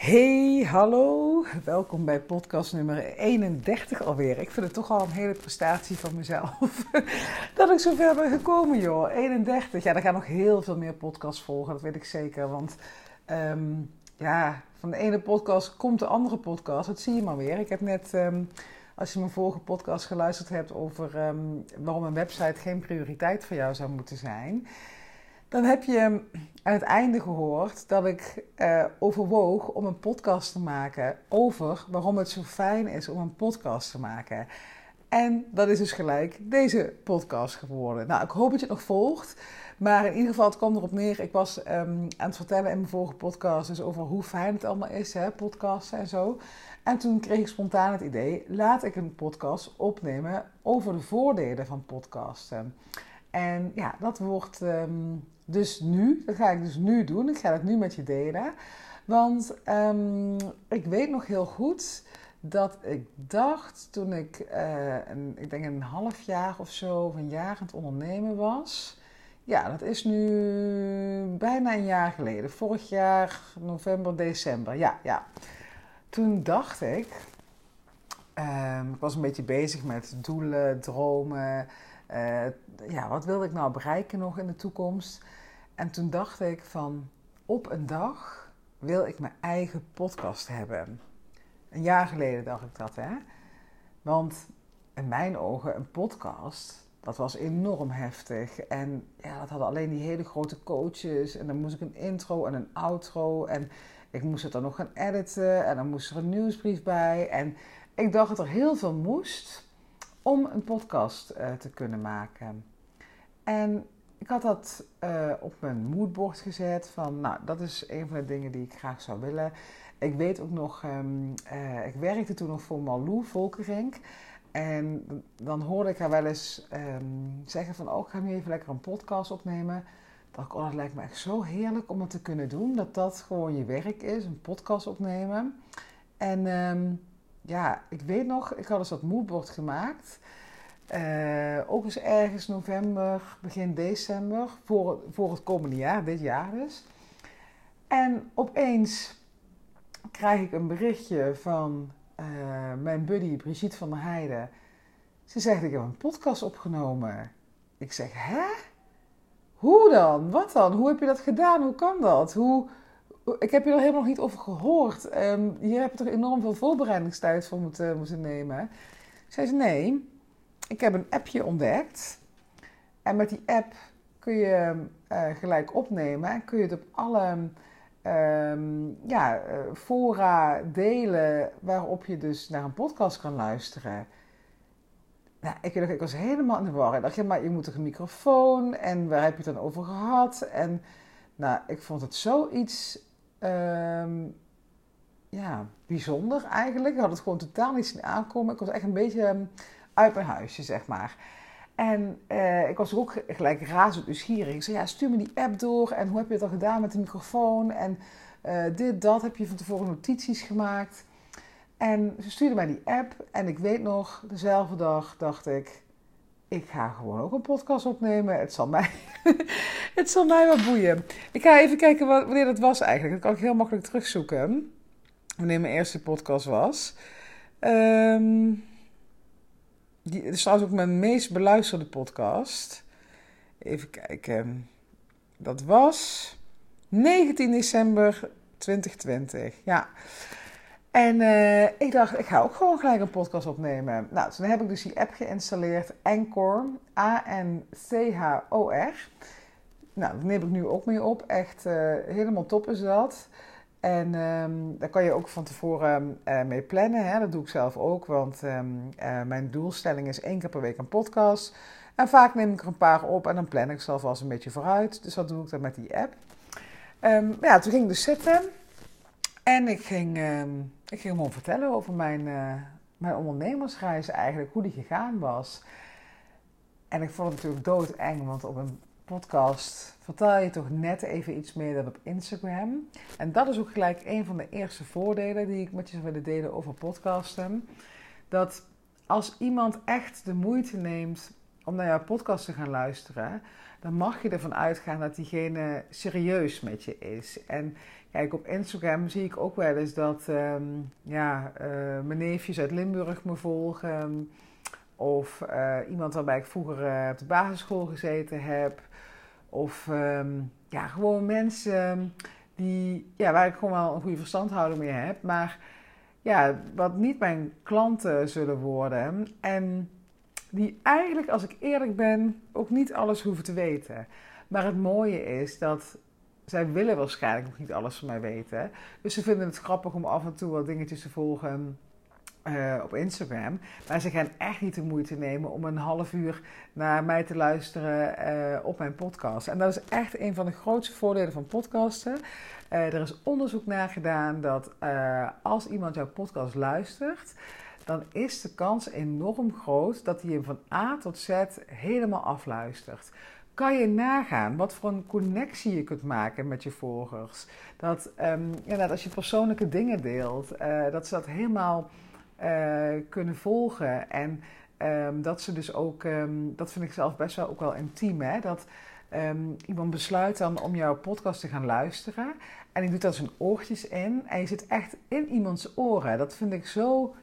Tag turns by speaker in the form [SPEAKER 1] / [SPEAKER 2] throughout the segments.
[SPEAKER 1] Hey, hallo. Welkom bij podcast nummer 31 alweer. Ik vind het toch al een hele prestatie van mezelf. dat ik zo ver ben gekomen, joh. 31. Ja, er gaan nog heel veel meer podcasts volgen, dat weet ik zeker. Want ehm, ja, van de ene podcast komt de andere podcast. Dat zie je maar weer. Ik heb net, ehm, als je mijn vorige podcast geluisterd hebt over ehm, waarom een website geen prioriteit voor jou zou moeten zijn dan heb je aan het einde gehoord dat ik uh, overwoog om een podcast te maken over waarom het zo fijn is om een podcast te maken. En dat is dus gelijk deze podcast geworden. Nou, ik hoop dat je het nog volgt. Maar in ieder geval, het kwam erop neer. Ik was um, aan het vertellen in mijn vorige podcast dus over hoe fijn het allemaal is, hè, podcasten en zo. En toen kreeg ik spontaan het idee, laat ik een podcast opnemen over de voordelen van podcasten. En ja, dat wordt um, dus nu, dat ga ik dus nu doen. Ik ga het nu met je delen. Want um, ik weet nog heel goed dat ik dacht toen ik, uh, een, ik denk een half jaar of zo, of een jaar aan het ondernemen was. Ja, dat is nu bijna een jaar geleden. Vorig jaar, november, december. Ja, ja. Toen dacht ik, um, ik was een beetje bezig met doelen, dromen. Uh, ja, wat wilde ik nou bereiken nog in de toekomst? En toen dacht ik van, op een dag wil ik mijn eigen podcast hebben. Een jaar geleden dacht ik dat, hè. Want in mijn ogen, een podcast, dat was enorm heftig. En ja, dat hadden alleen die hele grote coaches. En dan moest ik een intro en een outro. En ik moest het dan nog gaan editen. En dan moest er een nieuwsbrief bij. En ik dacht dat er heel veel moest om een podcast uh, te kunnen maken. En ik had dat uh, op mijn moodboard gezet van, nou, dat is een van de dingen die ik graag zou willen. Ik weet ook nog, um, uh, ik werkte toen nog voor Malou Volkerink. En dan hoorde ik haar wel eens um, zeggen van, oh, ik ga nu even lekker een podcast opnemen. Dat ik, oh, dat lijkt me echt zo heerlijk om dat te kunnen doen. Dat dat gewoon je werk is, een podcast opnemen. En um, ja, ik weet nog, ik had dus dat moodboard gemaakt. Uh, ook eens ergens november, begin december, voor, voor het komende jaar, dit jaar dus. En opeens krijg ik een berichtje van uh, mijn buddy Brigitte van der Heijden. Ze zegt, ik heb een podcast opgenomen. Ik zeg, hè? Hoe dan? Wat dan? Hoe heb je dat gedaan? Hoe kan dat? Hoe, ik heb je er helemaal niet over gehoord. Heb je toch enorm veel voorbereidingstijd voor moeten, moeten nemen. Zei ze, nee, ik heb een appje ontdekt. En met die app kun je uh, gelijk opnemen en kun je het op alle um, ja, uh, fora delen waarop je dus naar een podcast kan luisteren. Nou, ik, ik was helemaal in de war. Ik dacht, ja, maar je moet toch een microfoon en waar heb je het dan over gehad? En nou, ik vond het zoiets um, ja, bijzonder eigenlijk. Ik had het gewoon totaal niet zien aankomen. Ik was echt een beetje um, uit mijn huisje, zeg maar. En uh, ik was ook gelijk razend nieuwsgierig. Ik zei, ja, stuur me die app door. En hoe heb je het al gedaan met de microfoon? En uh, dit, dat. Heb je van tevoren notities gemaakt? En ze stuurde mij die app. En ik weet nog, dezelfde dag dacht ik... Ik ga gewoon ook een podcast opnemen. Het zal mij, het zal mij wel boeien. Ik ga even kijken wat, wanneer dat was eigenlijk. Dat kan ik heel makkelijk terugzoeken. Wanneer mijn eerste podcast was. Um, die, is trouwens ook mijn meest beluisterde podcast. Even kijken. Dat was 19 december 2020. Ja. En uh, ik dacht, ik ga ook gewoon gelijk een podcast opnemen. Nou, toen heb ik dus die app geïnstalleerd. Anchor. A-N-C-H-O-R. Nou, daar neem ik nu ook mee op. Echt uh, helemaal top is dat. En um, daar kan je ook van tevoren uh, mee plannen. Hè? Dat doe ik zelf ook, want um, uh, mijn doelstelling is één keer per week een podcast. En vaak neem ik er een paar op en dan plan ik zelf als een beetje vooruit. Dus dat doe ik dan met die app. Um, ja, toen ging ik dus zitten en ik ging, ik ging gewoon vertellen over mijn, uh, mijn ondernemersreis eigenlijk, hoe die gegaan was. En ik vond het natuurlijk doodeng, want op een podcast vertel je toch net even iets meer dan op Instagram. En dat is ook gelijk een van de eerste voordelen die ik met je zou willen delen over podcasten. Dat als iemand echt de moeite neemt om naar jouw podcast te gaan luisteren, dan mag je ervan uitgaan dat diegene serieus met je is. En kijk, op Instagram zie ik ook wel eens dat ehm, ja, uh, mijn neefjes uit Limburg me volgen. Of uh, iemand waarbij ik vroeger uh, op de basisschool gezeten heb. Of um, ja, gewoon mensen die, ja, waar ik gewoon wel een goede verstandhouding mee heb. Maar ja, wat niet mijn klanten zullen worden. En die eigenlijk, als ik eerlijk ben, ook niet alles hoeven te weten. Maar het mooie is dat zij willen waarschijnlijk nog niet alles van mij weten. Dus ze vinden het grappig om af en toe wat dingetjes te volgen uh, op Instagram. Maar ze gaan echt niet de moeite nemen om een half uur naar mij te luisteren uh, op mijn podcast. En dat is echt een van de grootste voordelen van podcasten. Uh, er is onderzoek naar gedaan dat als iemand jouw podcast luistert, dan is de kans enorm groot dat hij hem van A tot Z helemaal afluistert. Kan je nagaan wat voor een connectie je kunt maken met je volgers? Dat, um, ja, als je persoonlijke dingen deelt, dat ze dat helemaal kunnen volgen. En um, dat ze dus ook, um, dat vind ik zelf best wel ook wel intiem, hè? dat um, iemand besluit dan om jouw podcast te gaan luisteren. En die doet daar zijn oortjes in en je zit echt in iemands oren. Dat vind ik zo.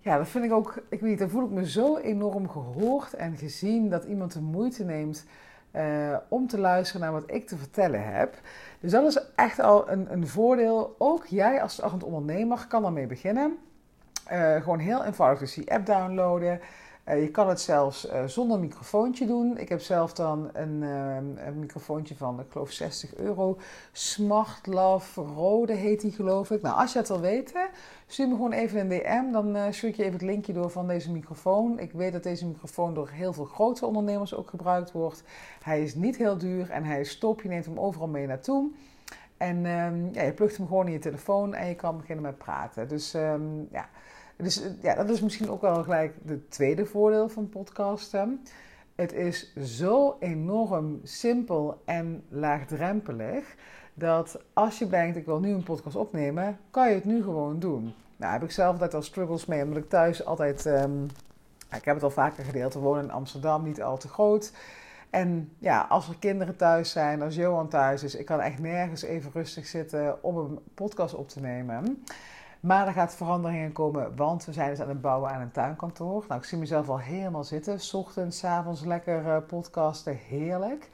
[SPEAKER 1] Ja, dat vind ik ook. Ik weet niet, dan voel ik me zo enorm gehoord en gezien dat iemand de moeite neemt. Uh, om te luisteren naar wat ik te vertellen heb. Dus dat is echt al een, een voordeel. Ook jij als startend ondernemer kan daarmee beginnen. Uh, gewoon heel eenvoudig dus die app downloaden. Uh, je kan het zelfs uh, zonder microfoontje doen. Ik heb zelf dan een, een, microfoontje van, ik geloof 60 euro. Smart Love Rode heet die geloof ik. Nou, als je het wil weten, stuur me gewoon even een DM. Dan ik je even het linkje door van deze microfoon. Ik weet dat deze microfoon door heel veel grote ondernemers ook gebruikt wordt. Hij is niet heel duur en hij is stop. Je neemt hem overal mee naartoe. En um, ja, je plugt hem gewoon in je telefoon en je kan beginnen met praten. Dus um, ja... Dus ja, dat is misschien ook wel gelijk het tweede voordeel van podcasten. Het is zo enorm simpel en laagdrempelig dat als je denkt ik wil nu een podcast opnemen, kan je het nu gewoon doen. Nou heb ik zelf altijd al struggles mee, omdat ik thuis altijd, um, ik heb het al vaker gedeeld, we wonen in Amsterdam, niet al te groot. En ja, als er kinderen thuis zijn, als Johan thuis is, ik kan echt nergens even rustig zitten om een podcast op te nemen. Maar er gaat verandering in komen, want we zijn dus aan het bouwen aan een tuinkantoor. Nou, ik zie mezelf al helemaal zitten. Ochtends, avonds lekker uh, podcasten, heerlijk.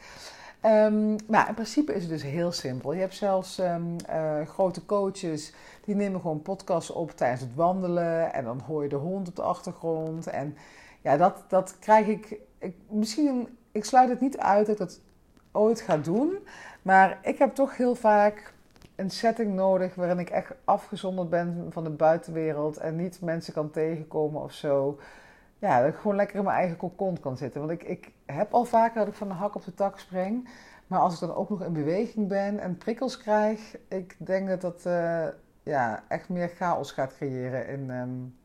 [SPEAKER 1] Maar in principe is het dus heel simpel. Je hebt zelfs um, uh, grote coaches die nemen gewoon podcasts op tijdens het wandelen. En dan hoor je de hond op de achtergrond. En ja, dat, dat krijg ik, ik. Misschien, ik sluit het niet uit dat ik dat ooit ga doen. Maar ik heb toch heel vaak een setting nodig waarin ik echt afgezonderd ben van de buitenwereld en niet mensen kan tegenkomen of zo. Ja, dat ik gewoon lekker in mijn eigen cocon kan zitten. Want ik, ik heb al vaker dat ik van de hak op de tak spring. Maar als ik dan ook nog in beweging ben en prikkels krijg, ik denk dat dat uh, ja, echt meer chaos gaat creëren in, um,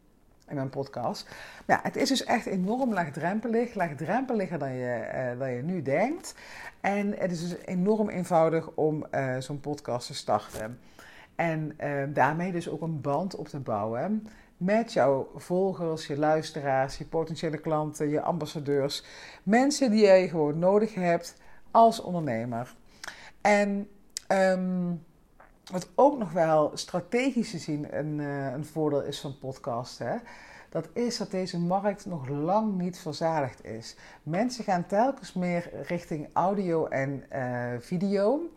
[SPEAKER 1] in mijn podcast. Ja, het is dus echt enorm laagdrempelig, laagdrempeliger dan je, uh, dan je nu denkt. En het is dus enorm eenvoudig om uh, zo'n podcast te starten. En uh, daarmee dus ook een band op te bouwen met jouw volgers, je luisteraars, je potentiële klanten, je ambassadeurs. Mensen die jij gewoon nodig hebt als ondernemer. En um, wat ook nog wel strategisch gezien een, uh, een voordeel is van podcasten dat is dat deze markt nog lang niet verzadigd is. Mensen gaan telkens meer richting audio en uh, video.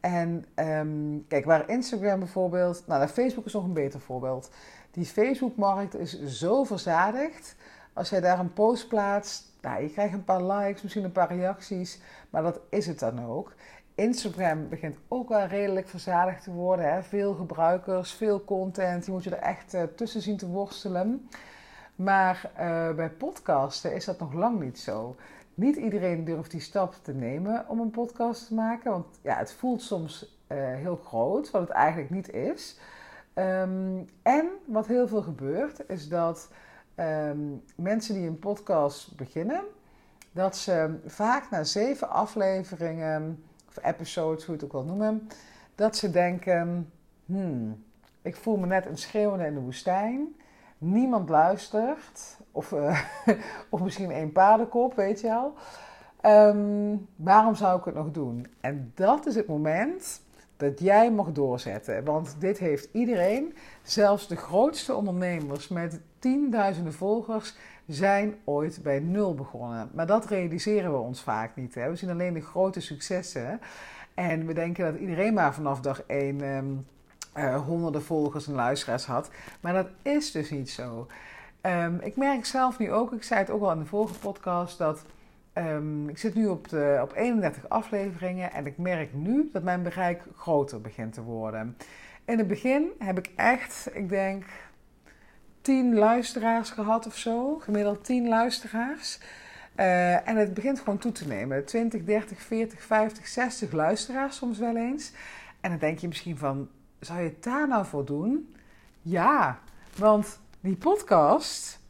[SPEAKER 1] En um, kijk, waar Instagram bijvoorbeeld, nou, Facebook is nog een beter voorbeeld. Die Facebook-markt is zo verzadigd. Als jij daar een post plaatst, nou, je krijgt een paar likes, misschien een paar reacties, maar dat is het dan ook. Instagram begint ook wel redelijk verzadigd te worden. Hè? Veel gebruikers, veel content. Die moet je er echt uh, tussen zien te worstelen. Maar uh, bij podcasten is dat nog lang niet zo. Niet iedereen durft die stap te nemen om een podcast te maken. Want ja, het voelt soms uh, heel groot, wat het eigenlijk niet is. Um, en wat heel veel gebeurt, is dat um, mensen die een podcast beginnen, dat ze vaak na zeven afleveringen, of episodes, hoe je het ook wil noemen, dat ze denken: hmm, ik voel me net een schreeuwende in de woestijn. niemand luistert, of, uh, of misschien één paardenkop, weet je wel. Ehm, waarom zou ik het nog doen? En dat is het moment dat jij mag doorzetten. Want dit heeft iedereen, zelfs de grootste ondernemers met tienduizenden volgers, zijn ooit bij nul begonnen. Maar dat realiseren we ons vaak niet. Hè? We zien alleen de grote successen. En we denken dat iedereen maar vanaf dag één um, honderden volgers en luisteraars had. Maar dat is dus niet zo. Um, ik merk zelf nu ook, ik zei het ook al in de vorige podcast, dat um, ik zit nu op, de, op 31 afleveringen en ik merk nu dat mijn bereik groter begint te worden. In het begin heb ik echt, ik denk, 10 luisteraars gehad of zo, gemiddeld 10 luisteraars. Uh, en het begint gewoon toe te nemen. 20, 30, 40, 50, 60 luisteraars soms wel eens. En dan denk je misschien van, zou je het daar nou voor doen? Ja, want die podcast,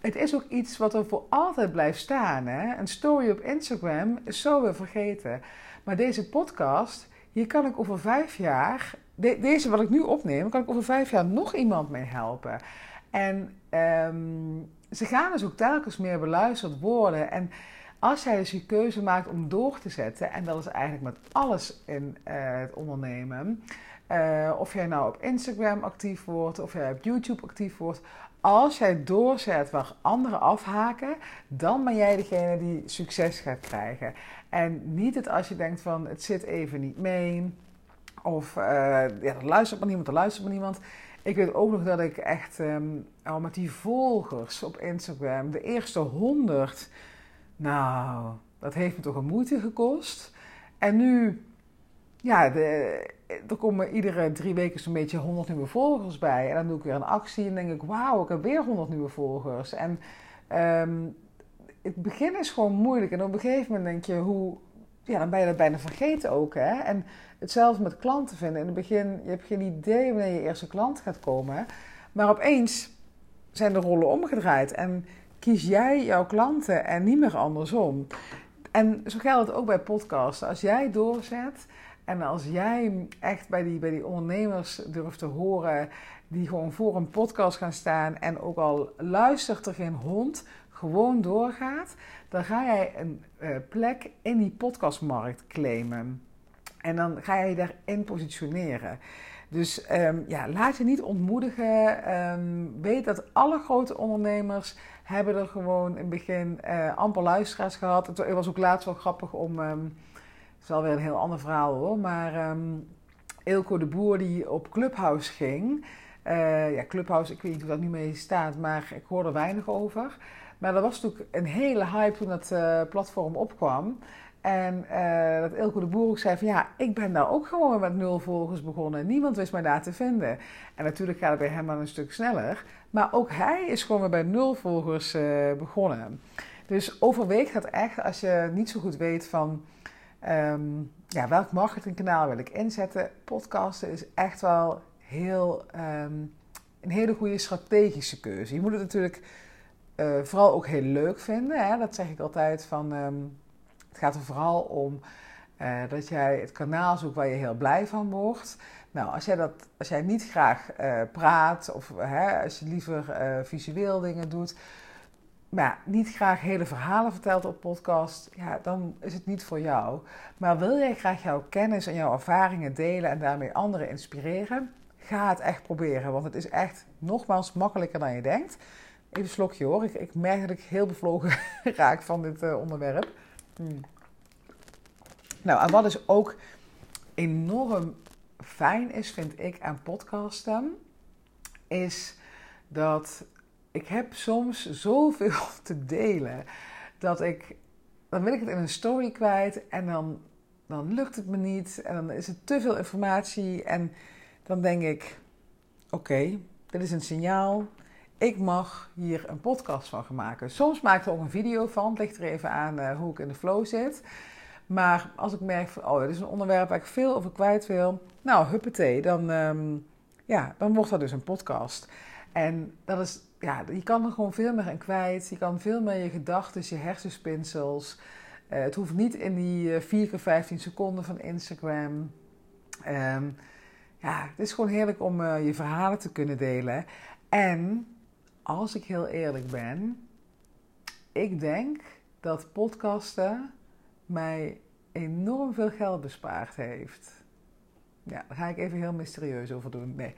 [SPEAKER 1] het is ook iets wat er voor altijd blijft staan. Hè? Een story op Instagram is zo weer vergeten. Maar deze podcast, hier kan ik over vijf jaar, deze wat ik nu opneem, kan ik over vijf jaar nog iemand mee helpen. En um, ze gaan dus ook telkens meer beluisterd worden. En als jij dus je keuze maakt om door te zetten, en dat is eigenlijk met alles in uh, het ondernemen, uh, of jij nou op Instagram actief wordt, of jij op YouTube actief wordt, als jij doorzet waar anderen afhaken, dan ben jij degene die succes gaat krijgen. En niet het als je denkt van het zit even niet mee, of uh, ja, er luistert maar niemand, er luistert maar niemand. Ik weet ook nog dat ik echt um, al met die volgers op Instagram, de eerste honderd, nou, dat heeft me toch een moeite gekost. En nu, ja, de, er komen iedere drie weken zo'n beetje honderd nieuwe volgers bij. En dan doe ik weer een actie en denk ik, wauw, ik heb weer honderd nieuwe volgers. En um, het begin is gewoon moeilijk. En op een gegeven moment denk je, hoe, ja, dan ben je dat bijna vergeten ook. Hè? En hetzelfde met klanten vinden. In het begin, je hebt geen idee wanneer je eerste klant gaat komen. Maar opeens zijn de rollen omgedraaid. En kies jij jouw klanten en niet meer andersom. En zo geldt het ook bij podcasten. Als jij doorzet en als jij echt bij die, bij die ondernemers durft te horen... die gewoon voor een podcast gaan staan... en ook al luistert er geen hond, gewoon doorgaat... dan ga jij een uh, plek in die podcastmarkt claimen. En dan ga je daarin positioneren. Dus um, ja, laat je niet ontmoedigen. Um, weet dat alle grote ondernemers hebben er gewoon in het begin uh, amper luisteraars gehad. Het was ook laatst wel grappig om... Um, het is alweer een heel ander verhaal hoor. Maar Eelco de Boer die op Clubhouse ging... Uh, ja, Clubhouse, ik weet niet hoe dat nu mee staat, maar ik hoor er weinig over. Maar er was natuurlijk een hele hype toen dat uh, platform opkwam. En uh, dat Ilko de Boer ook zei van ja, ik ben daar ook gewoon met nul volgers begonnen. Niemand wist mij daar te vinden. En natuurlijk gaat het bij hem wel een stuk sneller. Maar ook hij is gewoon weer bij nul volgers uh, begonnen. Dus overweeg dat echt als je niet zo goed weet van um, ja, welk marketingkanaal wil ik inzetten. Podcasten is echt wel heel, um, een hele goede strategische keuze. Je moet het natuurlijk uh, vooral ook heel leuk vinden. Hè? Dat zeg ik altijd van... Um, het gaat er vooral om uh, dat jij het kanaal zoekt waar je heel blij van wordt. Nou, als jij, dat, als jij niet graag uh, praat of hè, als je liever visueel dingen doet, maar niet graag hele verhalen vertelt op podcast, ja, dan is het niet voor jou. Maar wil jij graag jouw kennis en jouw ervaringen delen en daarmee anderen inspireren? Ga het echt proberen, want het is echt nogmaals makkelijker dan je denkt. Even een slokje hoor, ik, ik merk dat ik heel bevlogen raak van dit onderwerp. Hmm. Nou, en wat dus ook enorm fijn is, vind ik, aan podcasten, is dat ik heb soms zoveel te delen dat ik, dan wil ik het in een story kwijt en dan, dan lukt het me niet en dan is het te veel informatie en dan denk ik, oké, dit is een signaal, ik mag hier een podcast van gaan maken. Soms maak ik er ook een video van. Het ligt er even aan uh, hoe ik in de flow zit. Maar als ik merk van, oh, dit is een onderwerp waar ik veel over kwijt wil. Nou, huppatee, dan, um, ja, dan wordt dat dus een podcast. En dat is, ja, je kan er gewoon veel meer in kwijt. Je kan veel meer je gedachten, je hersenspinsels. Uh, het hoeft niet in die uh, 4 keer 15 seconden van Instagram. Um, ja, het is gewoon heerlijk om je verhalen te kunnen delen. En als ik heel eerlijk ben, ik denk dat podcasten mij enorm veel geld bespaard heeft. Ja, daar ga ik even heel mysterieus over doen. Nee,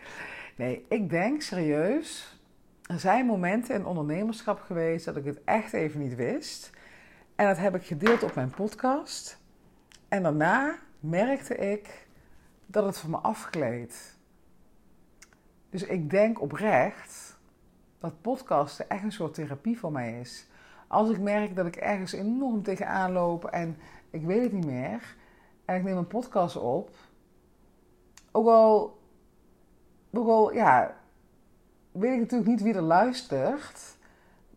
[SPEAKER 1] nee ik denk serieus. Er zijn momenten in ondernemerschap geweest dat ik het echt even niet wist. En dat heb ik gedeeld op mijn podcast. En daarna merkte ik dat het van me afgleed. Dus ik denk oprecht dat podcasten echt een soort therapie voor mij is. Als ik merk dat ik ergens enorm tegenaan loop en ik weet het niet meer. En ik neem een podcast op. Ook al, ook al ja, weet ik natuurlijk niet wie er luistert.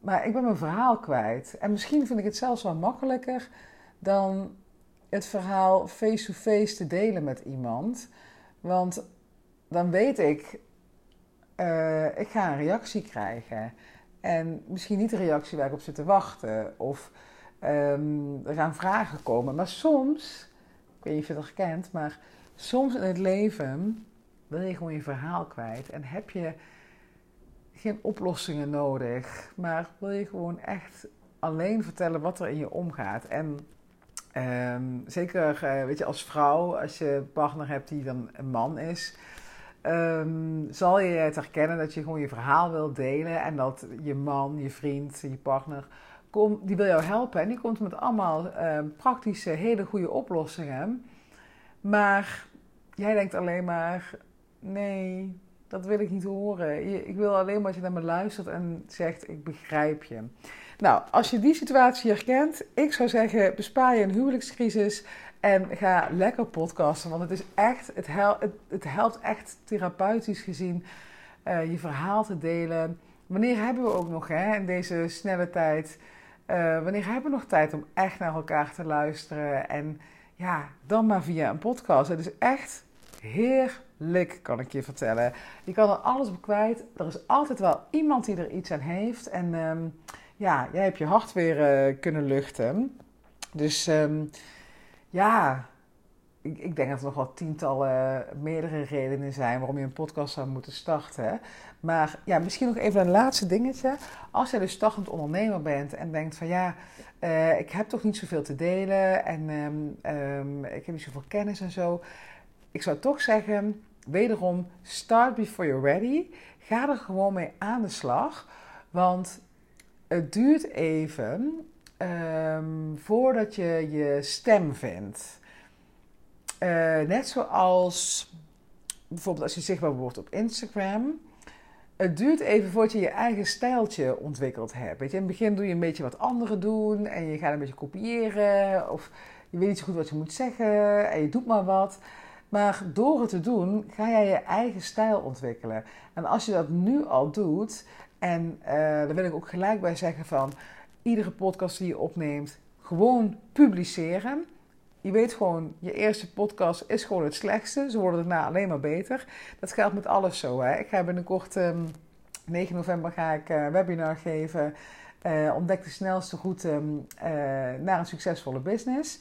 [SPEAKER 1] Maar ik ben mijn verhaal kwijt. En misschien vind ik het zelfs wel makkelijker dan het verhaal face-to-face te delen met iemand. Want dan weet ik, uh, ik ga een reactie krijgen. En misschien niet de reactie waar ik op zit te wachten. Of um, er gaan vragen komen. Maar soms, ik weet niet of je het herkent, maar soms in het leven wil je gewoon je verhaal kwijt. En heb je geen oplossingen nodig, maar wil je gewoon echt alleen vertellen wat er in je omgaat. En um, zeker, uh, weet je, als vrouw, als je een partner hebt die dan een man is, um, zal je het herkennen dat je gewoon je verhaal wilt delen en dat je man, je vriend, je partner, die wil jou helpen en die komt met allemaal uh, praktische, hele goede oplossingen. Maar jij denkt alleen maar, nee, dat wil ik niet horen. Ik wil alleen maar dat je naar me luistert en zegt: Ik begrijp je. Nou, als je die situatie herkent, ik zou zeggen: bespaar je een huwelijkscrisis en ga lekker podcasten. Want het is echt, het, het, helpt echt therapeutisch gezien uh, je verhaal te delen. Wanneer hebben we ook nog hè, in deze snelle tijd? Uh, wanneer hebben we nog tijd om echt naar elkaar te luisteren? En ja, dan maar via een podcast. Het is echt heerlijk, kan ik je vertellen. Je kan er alles op kwijt. Er is altijd wel iemand die er iets aan heeft. En um, ja, jij hebt je hart weer uh, kunnen luchten. Dus um, ja, ik, ik, denk dat er nog wel tientallen, meerdere redenen zijn waarom je een podcast zou moeten starten. Maar ja, misschien nog even een laatste dingetje. Als jij dus startend ondernemer bent en denkt van ja, uh, ik heb toch niet zoveel te delen en um, um, ik heb niet zoveel kennis en zo ik zou toch zeggen, wederom, start before you're ready. Ga er gewoon mee aan de slag. Want het duurt even um, voordat je je stem vindt. Uh, net zoals bijvoorbeeld als je zichtbaar wordt op Instagram. Het duurt even voordat je je eigen stijltje ontwikkeld hebt. Weet je, in het begin doe je een beetje wat anderen doen en je gaat een beetje kopiëren. Of je weet niet zo goed wat je moet zeggen en je doet maar wat. Maar door het te doen, ga jij je eigen stijl ontwikkelen. En als je dat nu al doet, en uh, daar wil ik ook gelijk bij zeggen van, iedere podcast die je opneemt, gewoon publiceren. Je weet gewoon, je eerste podcast is gewoon het slechtste. Ze worden daarna alleen maar beter. Dat geldt met alles zo. Hè. Ik ga binnenkort, um, ehm, 9 november, ga ik uh, webinar geven. Uh, ontdek de snelste route um, naar een succesvolle business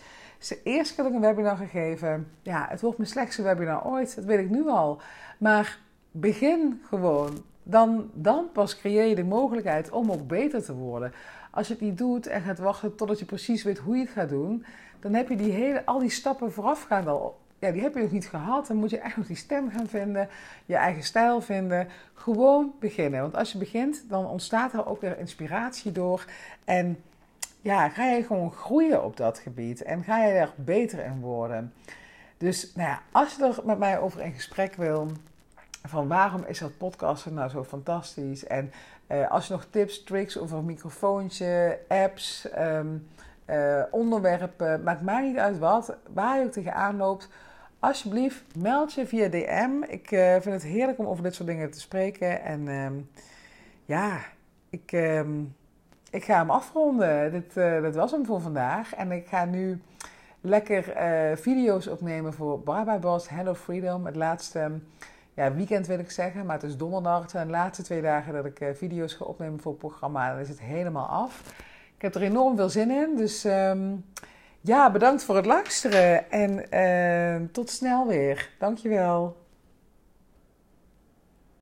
[SPEAKER 1] eerste keer dat ik een webinar gegeven. Ja, het wordt mijn slechtste webinar ooit. Dat weet ik nu al. Maar begin gewoon. Dan, dan pas creëer je de mogelijkheid om ook beter te worden. Als je het niet doet en gaat wachten totdat je precies weet hoe je het gaat doen, dan heb je die hele, al die stappen voorafgaand al. Ja, die heb je nog niet gehad. Dan moet je echt nog die stem gaan vinden, je eigen stijl vinden. Gewoon beginnen. Want als je begint, dan ontstaat er ook weer inspiratie door. En ja, ga je gewoon groeien op dat gebied en ga je er beter in worden. Dus nou ja, als je er met mij over in gesprek wil, van waarom is dat podcasten nou zo fantastisch? En uh, als je nog tips, tricks over een microfoontje, apps, um, onderwerpen, maakt mij niet uit wat, waar je ook tegenaan loopt, alsjeblieft meld je via DM. Ik uh, vind het heerlijk om over dit soort dingen te spreken. En um, ja, ik... Um, ik ga hem afronden. Dit, dit, was hem voor vandaag. En ik ga nu lekker video's opnemen voor Bye Bye Boss, Hello Freedom. Het laatste ja, weekend wil ik zeggen, maar het is donderdag. De laatste twee dagen dat ik uh, video's ga opnemen voor het programma. Dan is het helemaal af. Ik heb er enorm veel zin in. Dus um, ja, bedankt voor het luisteren. En tot snel weer. Dankjewel.